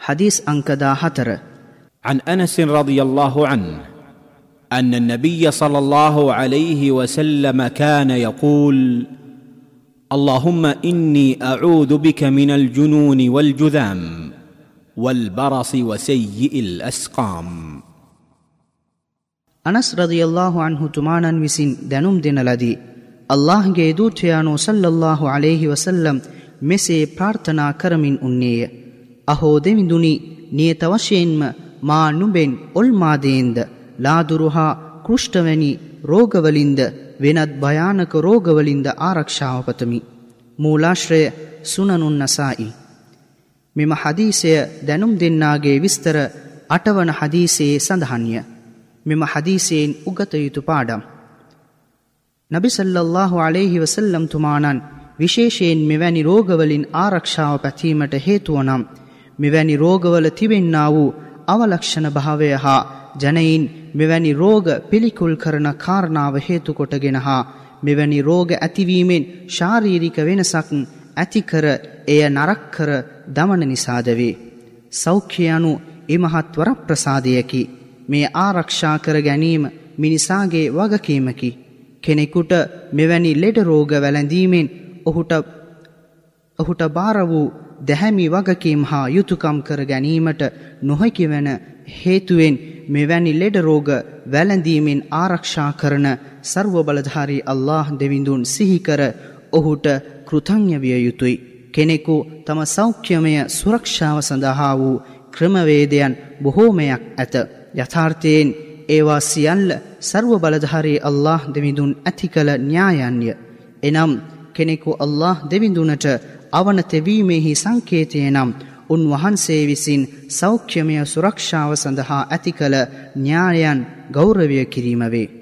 حديث أنكدا حتر. عن أنس رضي الله عنه أن النبي صلى الله عليه وسلم كان يقول اللهم إني أعوذ بك من الجنون والجذام والبرص وسيء الأسقام. أنس رضي الله عنه تمانا وسن دنم ತುಮಾನನ್ لدي الله ದಿನಲದಿ ಅಲ್ಲಾಹ್ಗೆ صلى الله عليه وسلم مسي بارتنا كرمين أنيه අහෝ දෙවිඳුනි නියත වශයෙන්ම මා නුබෙන් ඔල්මාදයෙන්ද ලාදුරුහා කෘෂ්ටවැනි රෝගවලින්ද වෙනත් භයානක රෝගවලින්ද ආරක්ෂාවපතමි. මූලාශ්‍රය සුනනුන් නසායි. මෙම හදීසය දැනුම් දෙන්නාගේ විස්තර අටවන හදීසයේ සඳහන්ය. මෙම හදීසයෙන් උගත යුතු පාඩම්. නබිසල්ලල්له අලෙහි වසල්ලම් තුමානන් විශේෂයෙන් මෙවැනි රෝගවලින් ආරක්ෂාව පැතීමට හේතුවනම් මෙවැනි රෝගවල තිබෙන්නා වූ අවලක්ෂණ භාවය හා ජනයින් මෙවැනි රෝග පිළිකුල් කරන කාරණාව හේතුකොටගෙන හා මෙවැනි රෝග ඇතිවීමෙන් ශාරීරික වෙනසක් ඇතිකර එය නරක්කර දමන නිසාදවේ. සෞඛ්‍යයනු ඉමහත් වර ප්‍රසාදයකි. මේ ආරක්ෂා කර ගැනීම මිනිසාගේ වගකීමකි. කෙනෙකුට මෙවැනි ලෙඩ රෝග වැළඳීමෙන් ඔහුට ඔහුට බාර වූ දැහැමි වගකීම් හා යුතුයකම් කර ගැනීමට නොහැකි වෙන හේතුවෙන් මෙවැනි ලෙඩ රෝග වැළඳීමෙන් ආරක්ෂා කරන ਸਰව බලධාරී අල්ලාහ් දෙවිඳුන් සිහි කර ඔහුට කෘතඥ විය යුතුය. කෙනෙකු තම සෞඛ්‍යමය සුරක්ෂාව සඳහා වූ ක්‍රමවේදයන් බොහෝමයක් ඇත. යථාර්ථයෙන් ඒවා සියල්ල ਸਰව බලධාරී අල්ලාහ් දෙවිඳුන් ඇති කළ න්‍යායන්ය. එනම් කෙනෙකු අල්له දෙවිඳුනට අවනතෙවීමෙහි සංකේතය නම් උන්වහන්සේ විසින් සෞඛ්‍යමය සුරක්ෂාව සඳහා ඇති කළ න්‍යායන් ගෞරවය කිරීම වේ.